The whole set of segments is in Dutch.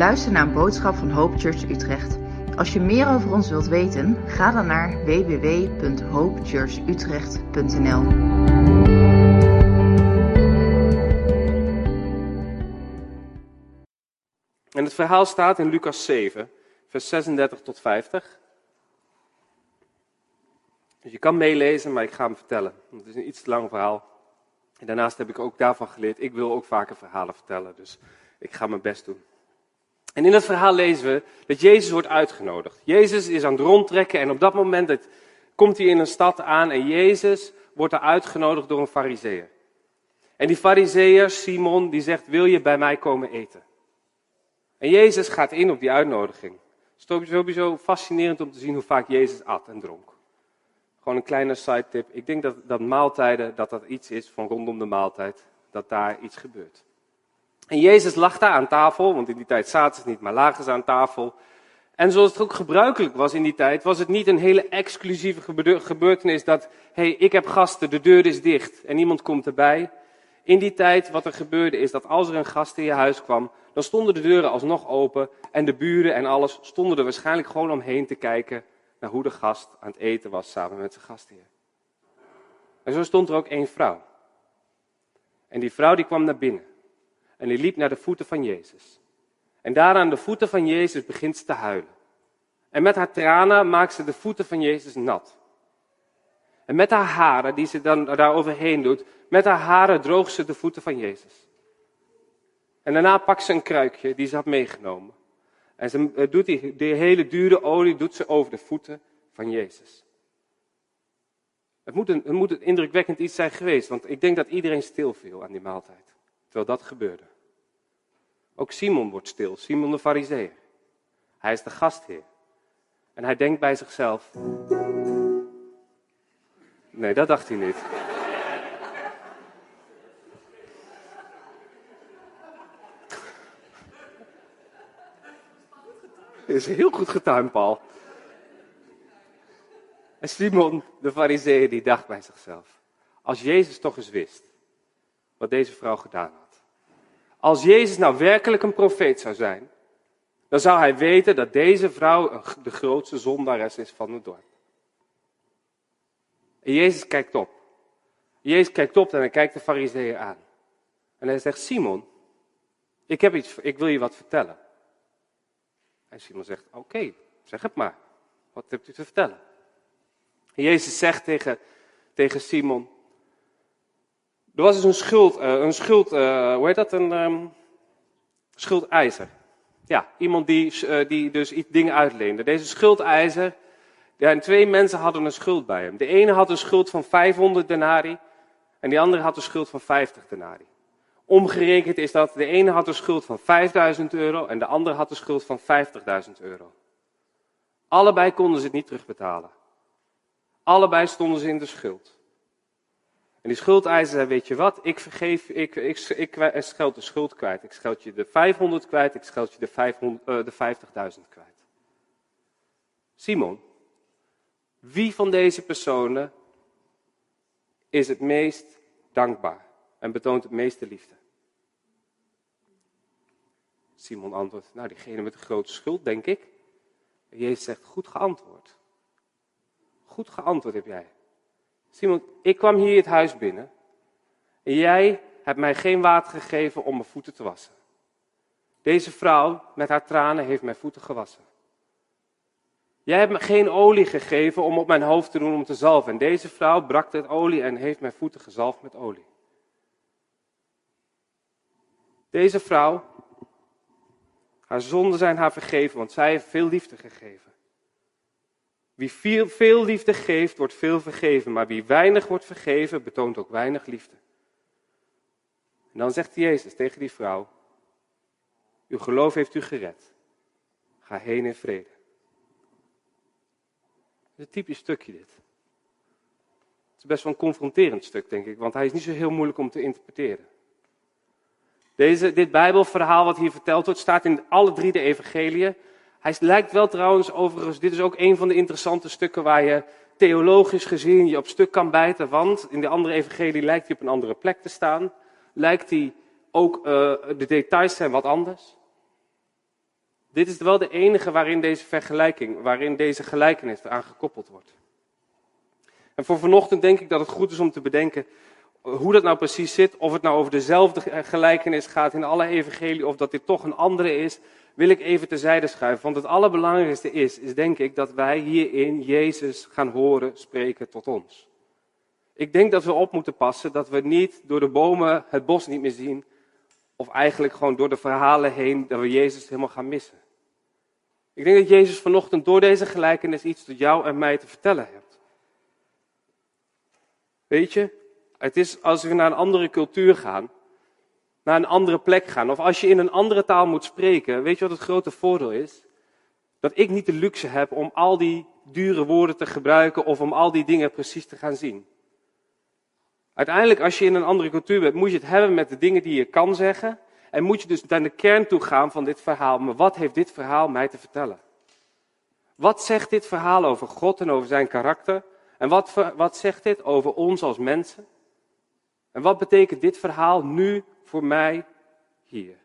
luistert naar een boodschap van Hope Church Utrecht. Als je meer over ons wilt weten, ga dan naar www.hopechurchutrecht.nl. En het verhaal staat in Lucas 7, vers 36 tot 50. Dus je kan meelezen, maar ik ga hem vertellen. Het is een iets te lang verhaal. En daarnaast heb ik ook daarvan geleerd, ik wil ook vaker verhalen vertellen. Dus ik ga mijn best doen. En in het verhaal lezen we dat Jezus wordt uitgenodigd. Jezus is aan het rondtrekken en op dat moment dat, komt hij in een stad aan en Jezus wordt er uitgenodigd door een fariseer. En die fariseer, Simon, die zegt, wil je bij mij komen eten? En Jezus gaat in op die uitnodiging. Het is sowieso fascinerend om te zien hoe vaak Jezus at en dronk. Gewoon een kleine side tip. Ik denk dat, dat maaltijden, dat dat iets is van rondom de maaltijd, dat daar iets gebeurt. En Jezus lag daar aan tafel, want in die tijd zaten ze niet, maar lagen ze aan tafel. En zoals het ook gebruikelijk was in die tijd, was het niet een hele exclusieve gebeurtenis dat, hé, hey, ik heb gasten, de deur is dicht en niemand komt erbij. In die tijd, wat er gebeurde, is dat als er een gast in je huis kwam, dan stonden de deuren alsnog open en de buren en alles stonden er waarschijnlijk gewoon omheen te kijken naar hoe de gast aan het eten was samen met zijn gastheer. En zo stond er ook één vrouw. En die vrouw die kwam naar binnen. En die liep naar de voeten van Jezus. En daar aan de voeten van Jezus begint ze te huilen. En met haar tranen maakt ze de voeten van Jezus nat. En met haar haren, die ze dan daar overheen doet, met haar haren droogt ze de voeten van Jezus. En daarna pakt ze een kruikje die ze had meegenomen. En ze eh, doet die, hele dure olie doet ze over de voeten van Jezus. Het moet, een, het moet een indrukwekkend iets zijn geweest, want ik denk dat iedereen stil viel aan die maaltijd. Terwijl dat gebeurde. Ook Simon wordt stil, Simon de Fariseer. Hij is de gastheer. En hij denkt bij zichzelf. Nee, dat dacht hij niet. is heel goed getuimd, Paul. En Simon, de fariseer, die dacht bij zichzelf. Als Jezus toch eens wist wat deze vrouw gedaan had. Als Jezus nou werkelijk een profeet zou zijn, dan zou hij weten dat deze vrouw de grootste zondares is van het dorp. En Jezus kijkt op. Jezus kijkt op en hij kijkt de fariseeën aan. En hij zegt, Simon, ik, heb iets, ik wil je wat vertellen. En Simon zegt, oké, zeg het maar. Wat hebt u te vertellen? En Jezus zegt tegen, tegen Simon, er was dus een schuld, uh, een schuld uh, hoe heet dat, een um, schuldeiser. Ja, iemand die, uh, die dus iets dingen uitleende. Deze schuldeiser, ja, en twee mensen hadden een schuld bij hem. De ene had een schuld van 500 denari en die andere had een schuld van 50 denari. Omgerekend is dat de ene had een schuld van 5000 euro en de andere had een schuld van 50.000 euro. Allebei konden ze het niet terugbetalen. Allebei stonden ze in de schuld. En die schuldeiser zei, weet je wat, ik vergeef, ik, ik, ik, scheld de schuld kwijt. Ik scheld je de 500 kwijt, ik scheld je de, 500, uh, de 50.000 kwijt. Simon, wie van deze personen is het meest dankbaar en betoont het meeste liefde? Simon antwoordt, nou diegene met de grote schuld, denk ik. En Jezus zegt, goed geantwoord. Goed geantwoord heb jij. Simon, ik kwam hier het huis binnen. En jij hebt mij geen water gegeven om mijn voeten te wassen. Deze vrouw met haar tranen heeft mijn voeten gewassen. Jij hebt me geen olie gegeven om op mijn hoofd te doen om te zalven. En deze vrouw brak het olie en heeft mijn voeten gezalfd met olie. Deze vrouw haar zonden zijn haar vergeven, want zij heeft veel liefde gegeven. Wie veel, liefde geeft, wordt veel vergeven, maar wie weinig wordt vergeven, betoont ook weinig liefde. En dan zegt Jezus tegen die vrouw, uw geloof heeft u gered. Ga heen in vrede. Het is een typisch stukje dit. Het is best wel een confronterend stuk, denk ik, want hij is niet zo heel moeilijk om te interpreteren. Deze, dit Bijbelverhaal wat hier verteld wordt, staat in alle drie de evangeliën. Hij lijkt wel trouwens overigens, dit is ook een van de interessante stukken waar je theologisch gezien je op stuk kan bijten. Want in de andere evangelie lijkt hij op een andere plek te staan. Lijkt hij ook, uh, de details zijn wat anders. Dit is wel de enige waarin deze vergelijking, waarin deze gelijkenis eraan gekoppeld wordt. En voor vanochtend denk ik dat het goed is om te bedenken hoe dat nou precies zit. Of het nou over dezelfde gelijkenis gaat in alle evangelie, of dat dit toch een andere is, wil ik even terzijde schuiven. Want het allerbelangrijkste is, is denk ik dat wij hierin Jezus gaan horen spreken tot ons. Ik denk dat we op moeten passen dat we niet door de bomen het bos niet meer zien, of eigenlijk gewoon door de verhalen heen, dat we Jezus helemaal gaan missen. Ik denk dat Jezus vanochtend door deze gelijkenis iets tot jou en mij te vertellen heeft. Weet je, het is als we naar een andere cultuur gaan, naar een andere plek gaan, of als je in een andere taal moet spreken, weet je wat het grote voordeel is? Dat ik niet de luxe heb om al die dure woorden te gebruiken of om al die dingen precies te gaan zien. Uiteindelijk, als je in een andere cultuur bent, moet je het hebben met de dingen die je kan zeggen. En moet je dus naar de kern toe gaan van dit verhaal. Maar wat heeft dit verhaal mij te vertellen? Wat zegt dit verhaal over God en over zijn karakter? En wat, wat zegt dit over ons als mensen? En wat betekent dit verhaal nu voor mij hier?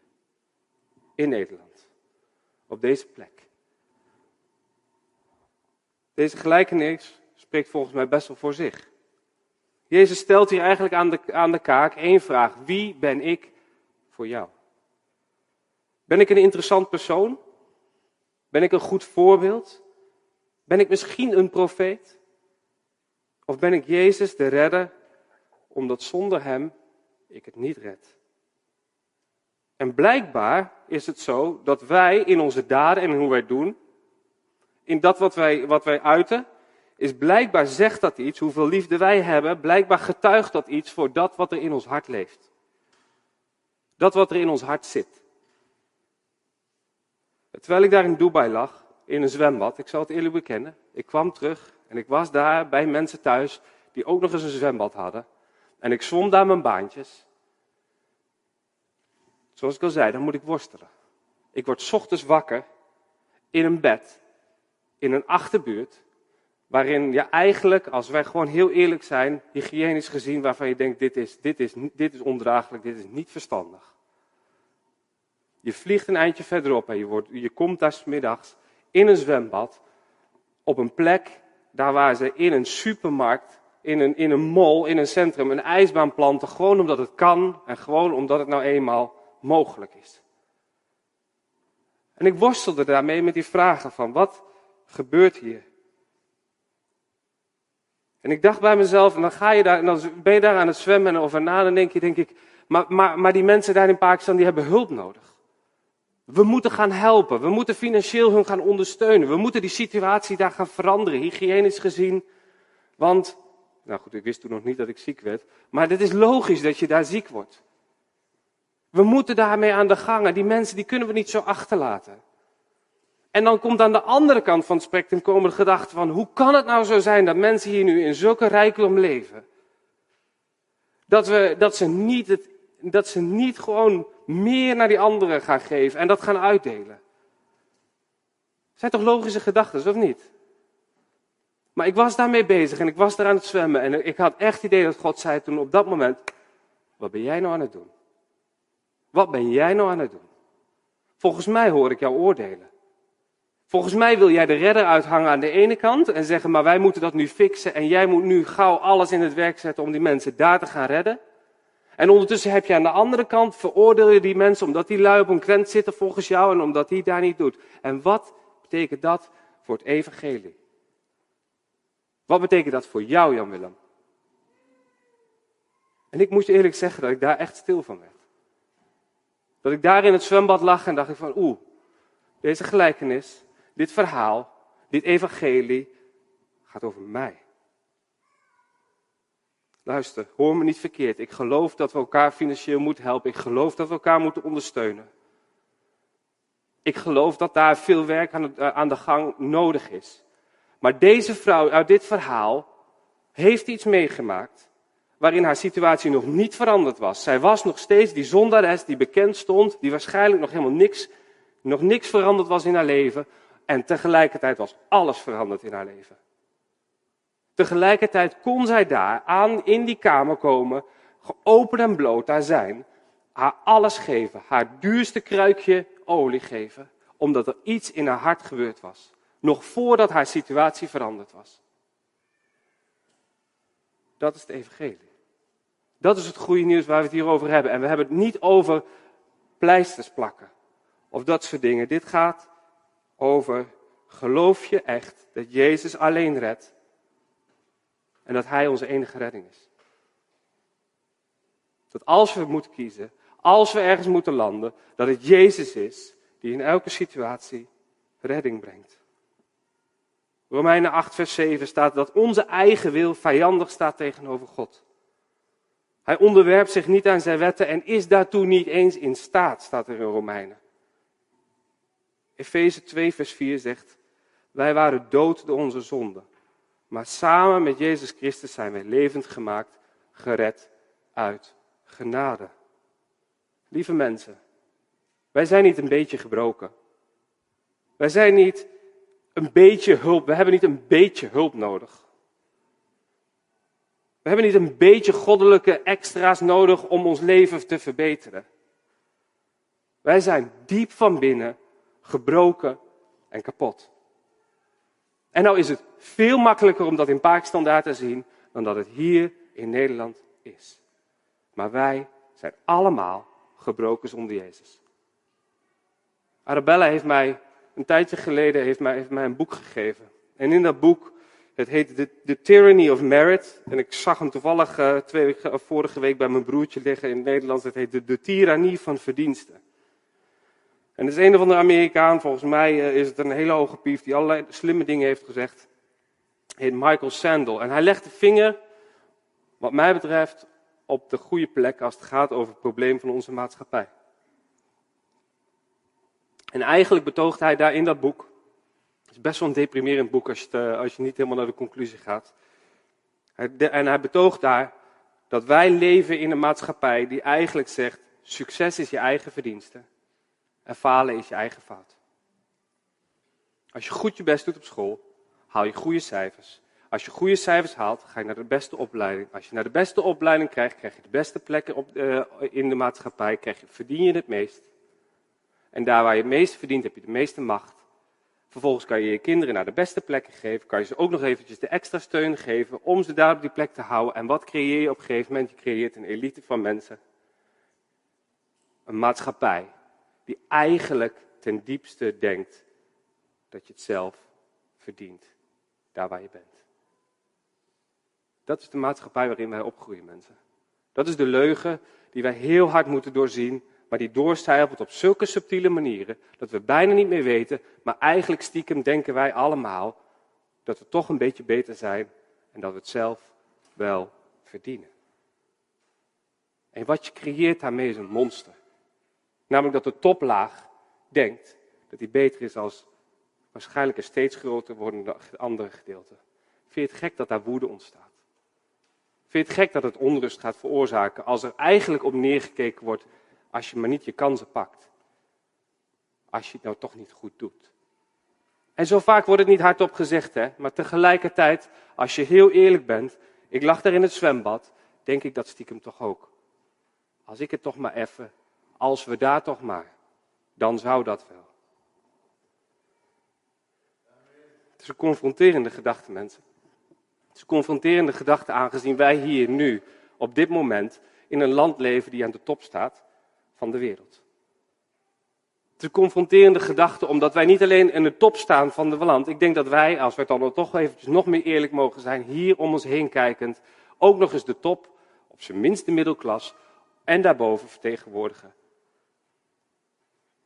In Nederland. Op deze plek. Deze gelijkenis spreekt volgens mij best wel voor zich. Jezus stelt hier eigenlijk aan de, aan de kaak één vraag. Wie ben ik voor jou? Ben ik een interessant persoon? Ben ik een goed voorbeeld? Ben ik misschien een profeet? Of ben ik Jezus de redder, omdat zonder Hem ik het niet red? En blijkbaar is het zo dat wij in onze daden en hoe wij doen, in dat wat wij, wat wij uiten, is blijkbaar zegt dat iets, hoeveel liefde wij hebben, blijkbaar getuigt dat iets voor dat wat er in ons hart leeft. Dat wat er in ons hart zit. Terwijl ik daar in Dubai lag, in een zwembad, ik zal het eerlijk bekennen, ik kwam terug en ik was daar bij mensen thuis die ook nog eens een zwembad hadden. En ik zwom daar mijn baantjes. Zoals ik al zei, dan moet ik worstelen. Ik word ochtends wakker in een bed, in een achterbuurt, Waarin je eigenlijk, als wij gewoon heel eerlijk zijn, hygiënisch gezien, waarvan je denkt, dit is, dit is, dit is ondraaglijk, dit is niet verstandig. Je vliegt een eindje verderop en je, wordt, je komt daar smiddags in een zwembad, op een plek, daar waar ze in een supermarkt, in een, in een mall, in een centrum, een ijsbaan planten, gewoon omdat het kan en gewoon omdat het nou eenmaal mogelijk is. En ik worstelde daarmee met die vragen van, wat gebeurt hier? En ik dacht bij mezelf, en dan ga je daar, en dan ben je daar aan het zwemmen en over na, denk je, denk ik, maar, maar, maar die mensen daar in Pakistan, die hebben hulp nodig. We moeten gaan helpen, we moeten financieel hun gaan ondersteunen, we moeten die situatie daar gaan veranderen, hygiënisch gezien. Want, nou goed, ik wist toen nog niet dat ik ziek werd, maar het is logisch dat je daar ziek wordt. We moeten daarmee aan de gang en die mensen die kunnen we niet zo achterlaten. En dan komt aan de andere kant van het spectrum komen de gedachten van, hoe kan het nou zo zijn dat mensen hier nu in zulke rijkdom leven? Dat, we, dat, ze niet het, dat ze niet gewoon meer naar die anderen gaan geven en dat gaan uitdelen. zijn toch logische gedachten, of niet? Maar ik was daarmee bezig en ik was daar aan het zwemmen en ik had echt het idee dat God zei toen op dat moment, wat ben jij nou aan het doen? Wat ben jij nou aan het doen? Volgens mij hoor ik jou oordelen. Volgens mij wil jij de redder uithangen aan de ene kant en zeggen, maar wij moeten dat nu fixen en jij moet nu gauw alles in het werk zetten om die mensen daar te gaan redden. En ondertussen heb je aan de andere kant, veroordeel je die mensen omdat die lui op een krent zitten volgens jou en omdat die daar niet doet. En wat betekent dat voor het evangelie? Wat betekent dat voor jou, Jan Willem? En ik moet je eerlijk zeggen dat ik daar echt stil van werd. Dat ik daar in het zwembad lag en dacht ik van, oeh, deze gelijkenis, dit verhaal, dit evangelie gaat over mij. Luister, hoor me niet verkeerd. Ik geloof dat we elkaar financieel moeten helpen. Ik geloof dat we elkaar moeten ondersteunen. Ik geloof dat daar veel werk aan de, aan de gang nodig is. Maar deze vrouw uit dit verhaal heeft iets meegemaakt waarin haar situatie nog niet veranderd was. Zij was nog steeds die zondares die bekend stond, die waarschijnlijk nog helemaal niks, nog niks veranderd was in haar leven, en tegelijkertijd was alles veranderd in haar leven. Tegelijkertijd kon zij daar aan in die kamer komen, geopend en bloot daar zijn, haar alles geven, haar duurste kruikje olie geven, omdat er iets in haar hart gebeurd was. Nog voordat haar situatie veranderd was. Dat is het evangelie. Dat is het goede nieuws waar we het hier over hebben. En we hebben het niet over pleisters plakken of dat soort dingen. Dit gaat over geloof je echt dat Jezus alleen redt en dat Hij onze enige redding is. Dat als we moeten kiezen, als we ergens moeten landen, dat het Jezus is die in elke situatie redding brengt. Romeinen 8, vers 7 staat dat onze eigen wil vijandig staat tegenover God. Hij onderwerpt zich niet aan zijn wetten en is daartoe niet eens in staat, staat er in Romeinen. Efeze 2, vers 4 zegt, wij waren dood door onze zonden, maar samen met Jezus Christus zijn wij levend gemaakt, gered uit genade. Lieve mensen, wij zijn niet een beetje gebroken. Wij zijn niet een beetje hulp, we hebben niet een beetje hulp nodig. We hebben niet een beetje goddelijke extra's nodig om ons leven te verbeteren. Wij zijn diep van binnen gebroken en kapot. En nou is het veel makkelijker om dat in Pakistan daar te zien dan dat het hier in Nederland is. Maar wij zijn allemaal gebroken zonder Jezus. Arabella heeft mij een tijdje geleden heeft mij, heeft mij een boek gegeven. En in dat boek, het heet The, Tyranny of Merit. En ik zag hem toevallig uh, twee vorige week bij mijn broertje liggen in het Nederlands. Het heet De, de Tyrannie van Verdiensten. En het is een of andere Amerikaan, volgens mij uh, is het een hele hoge pief die allerlei slimme dingen heeft gezegd. Heet Michael Sandel. En hij legt de vinger, wat mij betreft, op de goede plek als het gaat over het probleem van onze maatschappij. En eigenlijk betoogt hij daar in dat boek, is best wel een deprimerend boek als je, eh, als je niet helemaal naar de conclusie gaat. En hij betoogt daar dat wij leven in een maatschappij die eigenlijk zegt, succes is je eigen verdienste en falen is je eigen fout. Als je goed je best doet op school, haal je goede cijfers. Als je goede cijfers haalt, ga je naar de beste opleiding. Als je naar de beste opleiding krijgt, krijg je de beste plekken op, uh, in de maatschappij, krijg je, verdien je het meest. En daar waar je het meeste verdient, heb je de meeste macht. Vervolgens kan je je kinderen naar de beste plekken geven, kan je ze ook nog eventjes de extra steun geven om ze daar op die plek te houden. En wat creëer je op een gegeven moment? Je creëert een elite van mensen. Een maatschappij die eigenlijk ten diepste denkt dat je het zelf verdient, daar waar je bent. Dat is de maatschappij waarin wij opgroeien, mensen. Dat is de leugen die wij heel hard moeten doorzien, maar die doorcijpelt op zulke subtiele manieren dat we bijna niet meer weten, maar eigenlijk stiekem denken wij allemaal dat we toch een beetje beter zijn en dat we het zelf wel verdienen. En wat je creëert daarmee is een monster. Namelijk dat de toplaag denkt dat hij beter is als waarschijnlijk een steeds groter wordende andere gedeelte. Vind je het gek dat daar woede ontstaat? Vind je het gek dat het onrust gaat veroorzaken als er eigenlijk op neergekeken wordt als je maar niet je kansen pakt? Als je het nou toch niet goed doet. En zo vaak wordt het niet hardop gezegd, hè? maar tegelijkertijd, als je heel eerlijk bent, ik lag daar in het zwembad, denk ik dat stiekem toch ook. Als ik het toch maar even, als we daar toch maar, dan zou dat wel. Het is een confronterende gedachte, mensen. Het is een confronterende gedachte aangezien wij hier nu, op dit moment, in een land leven die aan de top staat van de wereld. Een confronterende gedachte omdat wij niet alleen in de top staan van de land. Ik denk dat wij, als we dan toch eventjes nog meer eerlijk mogen zijn, hier om ons heen kijkend, ook nog eens de top, op zijn minst de middelklas, en daarboven vertegenwoordigen.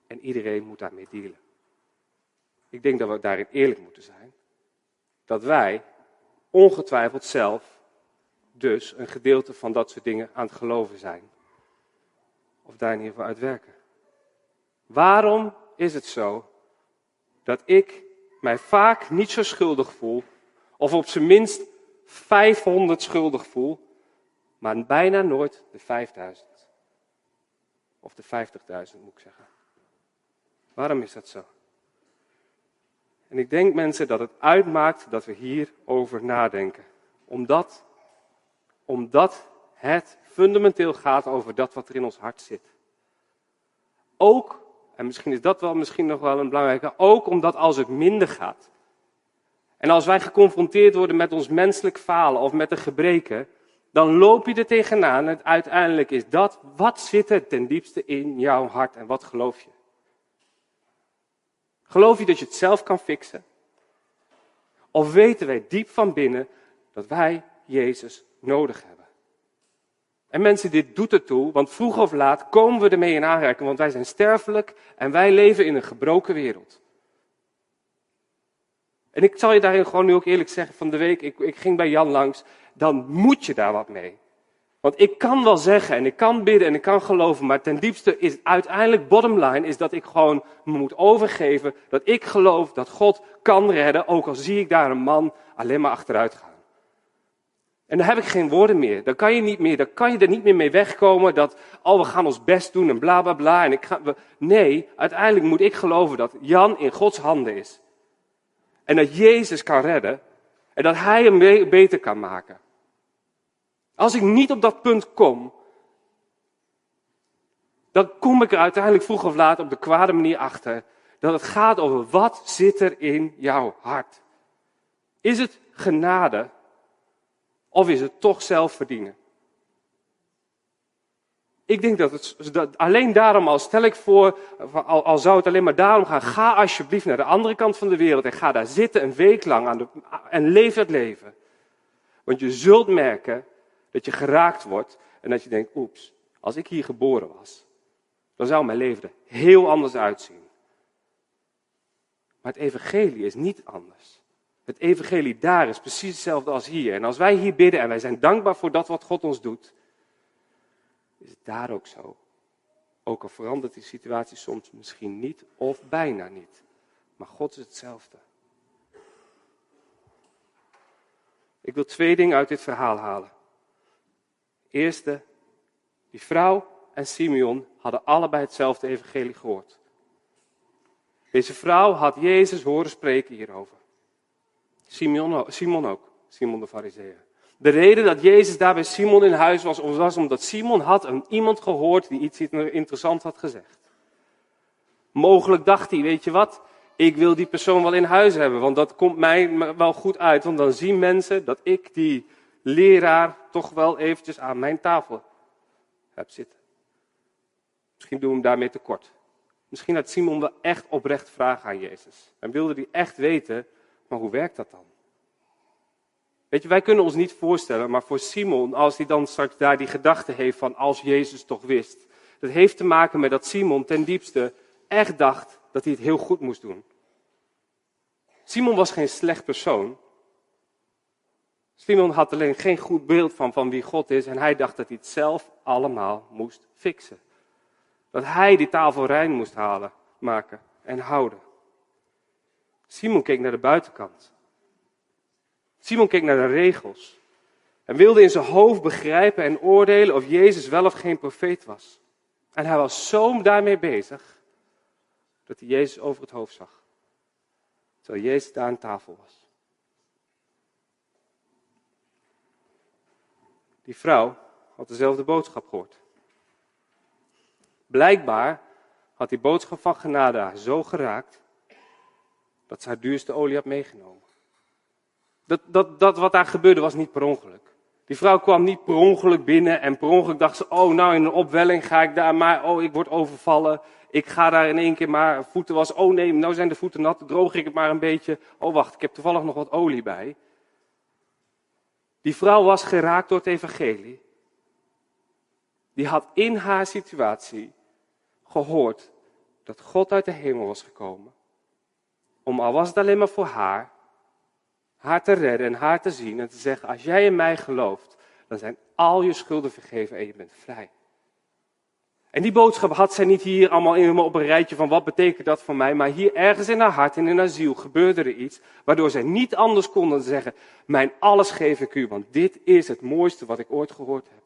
En iedereen moet daarmee dealen. Ik denk dat we daarin eerlijk moeten zijn. Dat wij ongetwijfeld zelf dus een gedeelte van dat soort dingen aan het geloven zijn. Of daar in ieder geval uit werken. Waarom is het zo dat ik mij vaak niet zo schuldig voel, of op zijn minst 500 schuldig voel, maar bijna nooit de 5000? Of de 50.000 moet ik zeggen. Waarom is dat zo? En ik denk mensen dat het uitmaakt dat we hierover nadenken. Omdat, omdat het fundamenteel gaat over dat wat er in ons hart zit. Ook en misschien is dat wel misschien nog wel een belangrijke, ook omdat als het minder gaat. En als wij geconfronteerd worden met ons menselijk falen of met de gebreken, dan loop je er tegenaan en uiteindelijk is dat, wat zit er ten diepste in jouw hart en wat geloof je? Geloof je dat je het zelf kan fixen? Of weten wij diep van binnen dat wij Jezus nodig hebben? En mensen, dit doet ertoe, want vroeg of laat komen we ermee in aanraking, want wij zijn sterfelijk en wij leven in een gebroken wereld. En ik zal je daarin gewoon nu ook eerlijk zeggen, van de week, ik, ik ging bij Jan langs, dan moet je daar wat mee. Want ik kan wel zeggen en ik kan bidden en ik kan geloven, maar ten diepste is uiteindelijk bottom line is dat ik gewoon me moet overgeven dat ik geloof dat God kan redden, ook al zie ik daar een man alleen maar achteruit gaan. En dan heb ik geen woorden meer. Dan kan je niet meer, dan kan je er niet meer mee wegkomen dat, oh, we gaan ons best doen en bla bla bla. En ik ga, nee, uiteindelijk moet ik geloven dat Jan in Gods handen is. En dat Jezus kan redden. En dat Hij hem beter kan maken. Als ik niet op dat punt kom, dan kom ik er uiteindelijk vroeg of laat op de kwade manier achter dat het gaat over wat zit er in jouw hart. Is het genade of is het toch zelf verdienen? Ik denk dat het alleen daarom al stel ik voor, al, al, zou het alleen maar daarom gaan, ga alsjeblieft naar de andere kant van de wereld en ga daar zitten een week lang aan de, en leef het leven. Want je zult merken dat je geraakt wordt en dat je denkt, oeps, als ik hier geboren was, dan zou mijn leven er heel anders uitzien. Maar het evangelie is niet anders. Het evangelie daar is precies hetzelfde als hier. En als wij hier bidden en wij zijn dankbaar voor dat wat God ons doet, is het daar ook zo. Ook al verandert die situatie soms misschien niet of bijna niet. Maar God is hetzelfde. Ik wil twee dingen uit dit verhaal halen. Eerste, die vrouw en Simeon hadden allebei hetzelfde evangelie gehoord. Deze vrouw had Jezus horen spreken hierover. Simon, Simon ook, Simon de Fariseer. De reden dat Jezus daar bij Simon in huis was, was omdat Simon had een, iemand gehoord die iets interessants had gezegd. Mogelijk dacht hij, weet je wat, ik wil die persoon wel in huis hebben, want dat komt mij wel goed uit, want dan zien mensen dat ik die leraar toch wel eventjes aan mijn tafel heb zitten. Misschien doen we hem daarmee tekort. Misschien had Simon wel echt oprecht vragen aan Jezus. En wilde hij echt weten, maar hoe werkt dat dan? Weet je, wij kunnen ons niet voorstellen, maar voor Simon, als hij dan straks daar die gedachte heeft van als Jezus toch wist. Dat heeft te maken met dat Simon ten diepste echt dacht dat hij het heel goed moest doen. Simon was geen slecht persoon. Simon had alleen geen goed beeld van, van wie God is en hij dacht dat hij het zelf allemaal moest fixen. Dat hij die tafel rein moest halen, maken en houden. Simon keek naar de buitenkant. Simon keek naar de regels. En wilde in zijn hoofd begrijpen en oordelen of Jezus wel of geen profeet was. En hij was zo daarmee bezig dat hij Jezus over het hoofd zag. Terwijl Jezus daar aan tafel was. Die vrouw had dezelfde boodschap gehoord. Blijkbaar had die boodschap van genade haar zo geraakt dat ze haar duurste olie had meegenomen. Dat, dat, dat wat daar gebeurde was niet per ongeluk. Die vrouw kwam niet per ongeluk binnen en per ongeluk dacht ze, oh nou in een opwelling ga ik daar maar, oh ik word overvallen. Ik ga daar in één keer maar voeten was, oh nee, nou zijn de voeten nat, droog ik het maar een beetje. Oh wacht, ik heb toevallig nog wat olie bij. Die vrouw was geraakt door het evangelie. Die had in haar situatie gehoord dat God uit de hemel was gekomen. Om al was het alleen maar voor haar, haar te redden en haar te zien en te zeggen, als jij in mij gelooft, dan zijn al je schulden vergeven en je bent vrij. En die boodschap had zij niet hier allemaal in, op een rijtje van wat betekent dat voor mij, maar hier ergens in haar hart en in haar ziel gebeurde er iets, waardoor zij niet anders kon dan zeggen, mijn alles geef ik u, want dit is het mooiste wat ik ooit gehoord heb.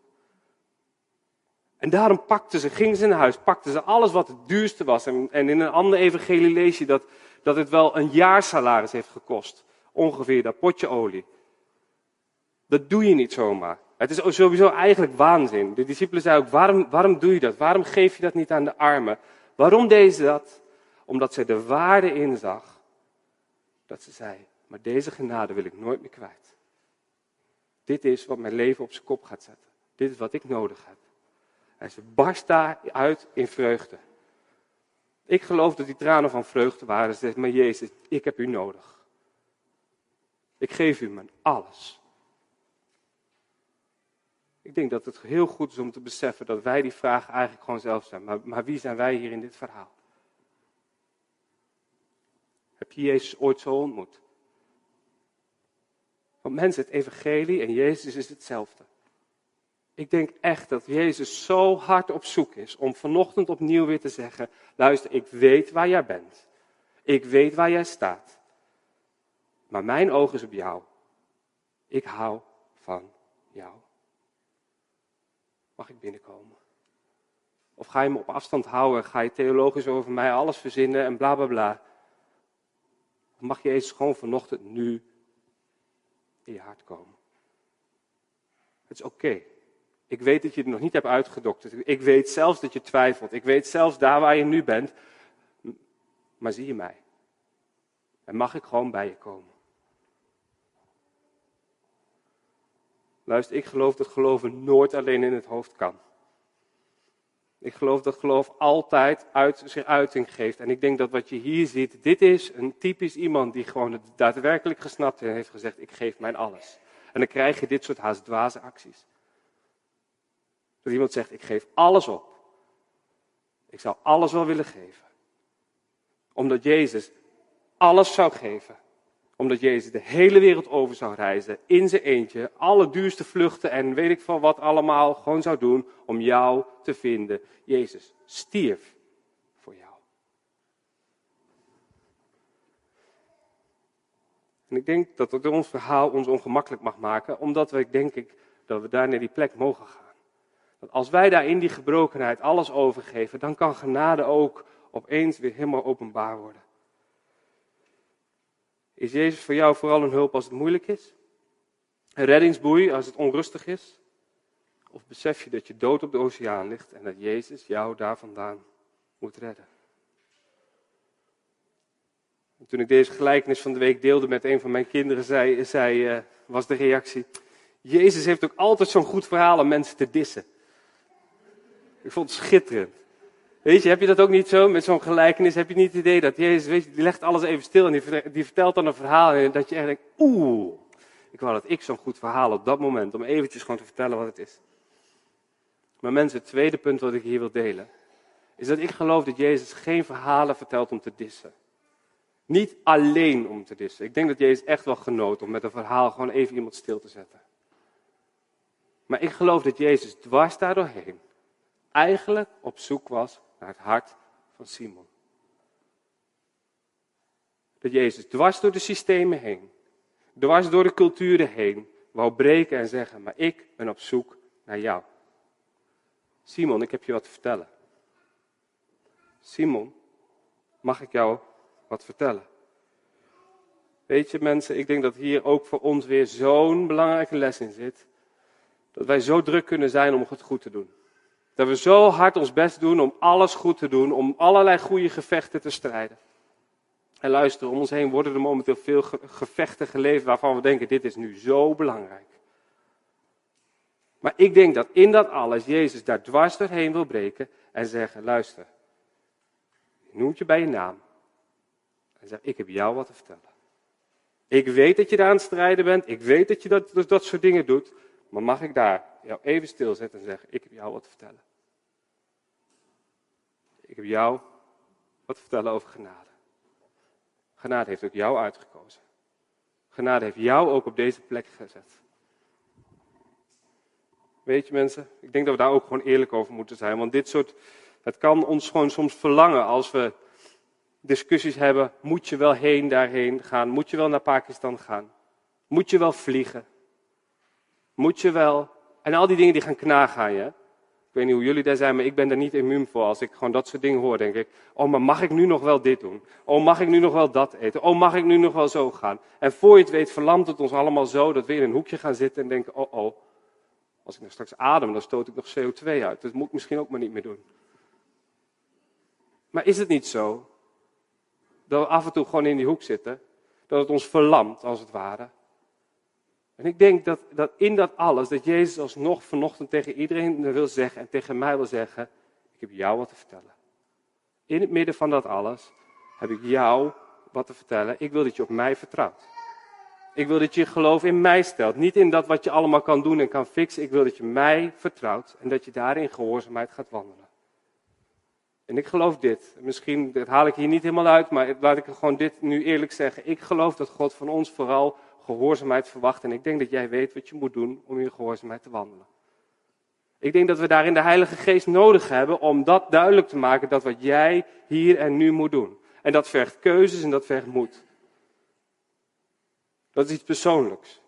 En daarom pakte ze, ging ze naar huis, pakte ze alles wat het duurste was. En, en in een ander evangelie lees je dat, dat het wel een jaarsalaris heeft gekost ongeveer dat potje olie. Dat doe je niet zomaar. Het is sowieso eigenlijk waanzin. De discipelen zeiden ook, waarom, waarom doe je dat? Waarom geef je dat niet aan de armen? Waarom deed ze dat? Omdat zij de waarde inzag dat ze zei, maar deze genade wil ik nooit meer kwijt. Dit is wat mijn leven op zijn kop gaat zetten. Dit is wat ik nodig heb. En ze barst daaruit in vreugde. Ik geloof dat die tranen van vreugde waren. Ze zegt, maar Jezus, ik heb u nodig. Ik geef u mijn alles. Ik denk dat het heel goed is om te beseffen dat wij die vraag eigenlijk gewoon zelf zijn. Maar, maar wie zijn wij hier in dit verhaal? Heb je Jezus ooit zo ontmoet? Want mensen, het evangelie en Jezus is hetzelfde. Ik denk echt dat Jezus zo hard op zoek is om vanochtend opnieuw weer te zeggen: luister, ik weet waar jij bent. Ik weet waar jij staat. Maar mijn oog is op jou. Ik hou van jou. Mag ik binnenkomen? Of ga je me op afstand houden? Ga je theologisch over mij alles verzinnen en bla bla bla? Of mag Jezus gewoon vanochtend nu in je hart komen? Het is oké. Ik weet dat je het nog niet hebt uitgedokterd. Ik weet zelfs dat je twijfelt. Ik weet zelfs daar waar je nu bent. Maar zie je mij? En mag ik gewoon bij je komen? Luister, ik geloof dat geloven nooit alleen in het hoofd kan. Ik geloof dat geloof altijd uit, zich uiting geeft. En ik denk dat wat je hier ziet, dit is een typisch iemand die gewoon het daadwerkelijk gesnapt en heeft gezegd, ik geef mijn alles. En dan krijg je dit soort haast dwaze acties. Dat iemand zegt, ik geef alles op. Ik zou alles wel willen geven. Omdat Jezus alles zou geven omdat Jezus de hele wereld over zou reizen, in zijn eentje, alle duurste vluchten en weet ik van wat allemaal gewoon zou doen om jou te vinden. Jezus stierf voor jou. En ik denk dat het ons verhaal ons ongemakkelijk mag maken, omdat we, denk ik, dat we daar naar die plek mogen gaan. Dat als wij daar in die gebrokenheid alles overgeven, dan kan genade ook opeens weer helemaal openbaar worden. Is Jezus voor jou vooral een hulp als het moeilijk is? Een reddingsboei als het onrustig is? Of besef je dat je dood op de oceaan ligt en dat Jezus jou daar vandaan moet redden? En toen ik deze gelijkenis van de week deelde met een van mijn kinderen, zei, zei, uh, was de reactie: Jezus heeft ook altijd zo'n goed verhaal om mensen te dissen. Ik vond het schitterend. Weet je, heb je dat ook niet zo met zo'n gelijkenis? Heb je niet het idee dat Jezus, weet je, die legt alles even stil en die, vertelt dan een verhaal en dat je echt denkt, oeh, ik wou dat ik zo'n goed verhaal op dat moment, om eventjes gewoon te vertellen wat het is. Maar mensen, het tweede punt wat ik hier wil delen, is dat ik geloof dat Jezus geen verhalen vertelt om te dissen. Niet alleen om te dissen. Ik denk dat Jezus echt wel genoot om met een verhaal gewoon even iemand stil te zetten. Maar ik geloof dat Jezus dwars daardoorheen eigenlijk op zoek was naar het hart van Simon. Dat Jezus dwars door de systemen heen, dwars door de culturen heen, wou breken en zeggen, maar ik ben op zoek naar jou. Simon, ik heb je wat te vertellen. Simon, mag ik jou wat vertellen? Weet je mensen, ik denk dat hier ook voor ons weer zo'n belangrijke les in zit. Dat wij zo druk kunnen zijn om het goed te doen. Dat we zo hard ons best doen om alles goed te doen, om allerlei goede gevechten te strijden. En luister, om ons heen worden er momenteel veel gevechten geleefd waarvan we denken, dit is nu zo belangrijk. Maar ik denk dat in dat alles Jezus daar dwars doorheen wil breken en zeggen, luister, noemt je bij je naam. En zegt, ik heb jou wat te vertellen. Ik weet dat je daar aan het strijden bent, ik weet dat je dat, dat soort dingen doet, maar mag ik daar jou even stilzetten en zeggen: Ik heb jou wat te vertellen. Ik heb jou wat te vertellen over genade. Genade heeft ook jou uitgekozen. Genade heeft jou ook op deze plek gezet. Weet je mensen, ik denk dat we daar ook gewoon eerlijk over moeten zijn. Want dit soort, het kan ons gewoon soms verlangen als we discussies hebben. Moet je wel heen daarheen gaan? Moet je wel naar Pakistan gaan? Moet je wel vliegen? Moet je wel en al die dingen die gaan knagen aan je. Ik weet niet hoe jullie daar zijn, maar ik ben daar niet immuun voor. Als ik gewoon dat soort dingen hoor, denk ik, oh, maar mag ik nu nog wel dit doen? Oh, mag ik nu nog wel dat eten? Oh, mag ik nu nog wel zo gaan? En voor je het weet, verlamt het ons allemaal zo dat we in een hoekje gaan zitten en denken, oh, oh, als ik nog straks adem, dan stoot ik nog CO2 uit. Dat moet ik misschien ook maar niet meer doen. Maar is het niet zo dat we af en toe gewoon in die hoek zitten? Dat het ons verlamt, als het ware? En ik denk dat, dat in dat alles, dat Jezus alsnog vanochtend tegen iedereen wil zeggen en tegen mij wil zeggen, ik heb jou wat te vertellen. In het midden van dat alles heb ik jou wat te vertellen. Ik wil dat je op mij vertrouwt. Ik wil dat je geloof in mij stelt. Niet in dat wat je allemaal kan doen en kan fixen. Ik wil dat je mij vertrouwt en dat je daarin gehoorzaamheid gaat wandelen. En ik geloof dit. Misschien dat haal ik hier niet helemaal uit, maar laat ik gewoon dit nu eerlijk zeggen. Ik geloof dat God van ons vooral gehoorzaamheid verwacht. En ik denk dat jij weet wat je moet doen om in gehoorzaamheid te wandelen. Ik denk dat we daarin de Heilige Geest nodig hebben om dat duidelijk te maken, dat wat jij hier en nu moet doen. En dat vergt keuzes en dat vergt moed. Dat is iets persoonlijks.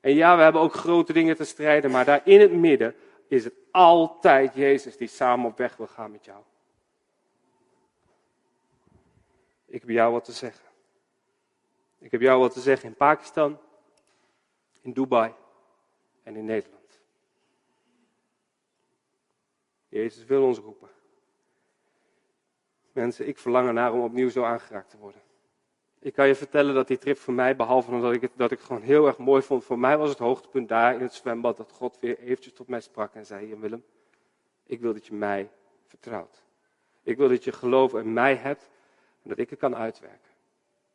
En ja, we hebben ook grote dingen te strijden, maar daar in het midden is het altijd Jezus die samen op weg wil gaan met jou. Ik heb jou wat te zeggen. Ik heb jou wat te zeggen in Pakistan, in Dubai en in Nederland. Jezus wil ons roepen. Mensen, ik verlang ernaar om opnieuw zo aangeraakt te worden. Ik kan je vertellen dat die trip voor mij, behalve omdat ik het, dat ik gewoon heel erg mooi vond, voor mij was het hoogtepunt daar in het zwembad dat God weer eventjes tot mij sprak en zei, Willem, ik wil dat je mij vertrouwt. Ik wil dat je geloof in mij hebt en dat ik het kan uitwerken.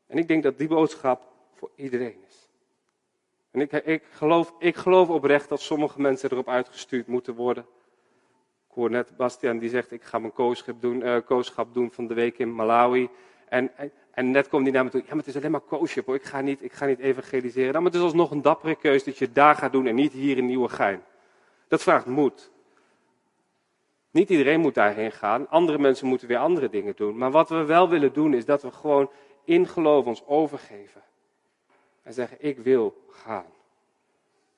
En ik denk dat die boodschap voor iedereen is. En ik, ik, geloof, ik geloof oprecht dat sommige mensen erop uitgestuurd moeten worden. Ik hoor net Bastiaan die zegt, ik ga mijn kooschap doen, doen van de week in Malawi. En, en, net komt hij naar me toe, ja maar het is alleen maar kooschap hoor, ik ga niet, ik ga niet evangeliseren. Nou, maar het is alsnog een dappere keuze dat je daar gaat doen en niet hier in Nieuwegein. Dat vraagt moed. Niet iedereen moet daarheen gaan. Andere mensen moeten weer andere dingen doen. Maar wat we wel willen doen is dat we gewoon in geloof ons overgeven. En zeggen, ik wil gaan.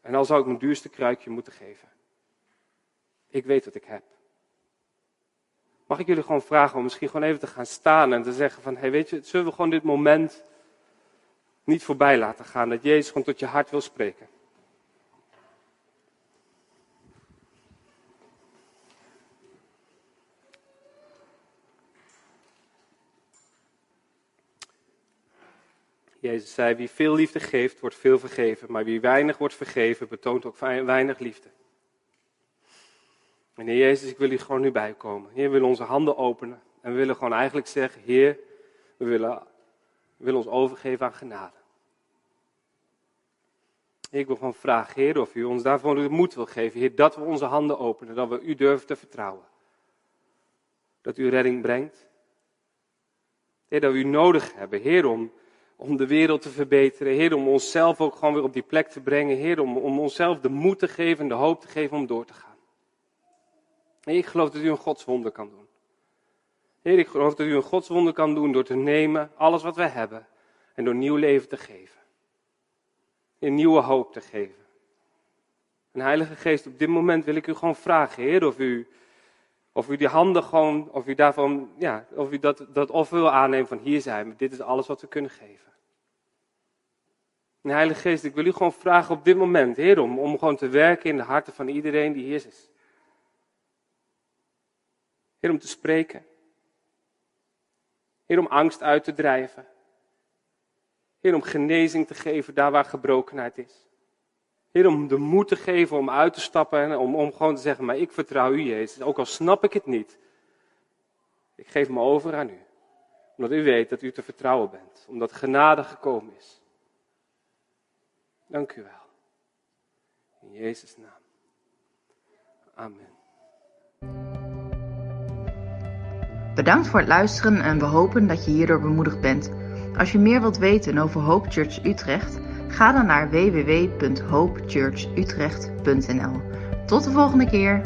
En dan zou ik mijn duurste kruikje moeten geven. Ik weet wat ik heb. Mag ik jullie gewoon vragen om misschien gewoon even te gaan staan en te zeggen van, hey, weet je, zullen we gewoon dit moment niet voorbij laten gaan, dat Jezus gewoon tot je hart wil spreken. Jezus zei, wie veel liefde geeft, wordt veel vergeven, maar wie weinig wordt vergeven, betoont ook weinig liefde. En Heer Jezus, ik wil hier gewoon nu bij komen. Heer, we willen onze handen openen en we willen gewoon eigenlijk zeggen, Heer, we willen, we willen ons overgeven aan genade. Ik wil gewoon vragen, Heer, of u ons daarvoor de moed wil geven, Heer, dat we onze handen openen, dat we u durven te vertrouwen. Dat u redding brengt. Heer, dat we u nodig hebben, Heer, om om de wereld te verbeteren. Heer, om onszelf ook gewoon weer op die plek te brengen. Heer, om, om onszelf de moed te geven en de hoop te geven om door te gaan. Heer, ik geloof dat u een godswonder kan doen. Heer, ik geloof dat u een godswonder kan doen door te nemen alles wat wij hebben en door nieuw leven te geven. Een nieuwe hoop te geven. En Heilige Geest, op dit moment wil ik u gewoon vragen, Heer, of u of u die handen gewoon, of u daarvan, ja, of u dat, dat offer wil aannemen van hier zijn we, dit is alles wat we kunnen geven. En Heilige Geest, ik wil u gewoon vragen op dit moment, Heer, om, om gewoon te werken in de harten van iedereen die hier is. Heer, om te spreken. Heer, om angst uit te drijven. Heer, om genezing te geven daar waar gebrokenheid is. Heer, om de moed te geven om uit te stappen en om, om gewoon te zeggen, maar ik vertrouw u, Jezus. Ook al snap ik het niet. Ik geef me over aan u. Omdat u weet dat u te vertrouwen bent. Omdat genade gekomen is. Dank u wel. In Jezus' naam. Amen. Bedankt voor het luisteren en we hopen dat je hierdoor bemoedigd bent. Als je meer wilt weten over Hope Church Utrecht Ga dan naar www.hopechurchutrecht.nl. Tot de volgende keer.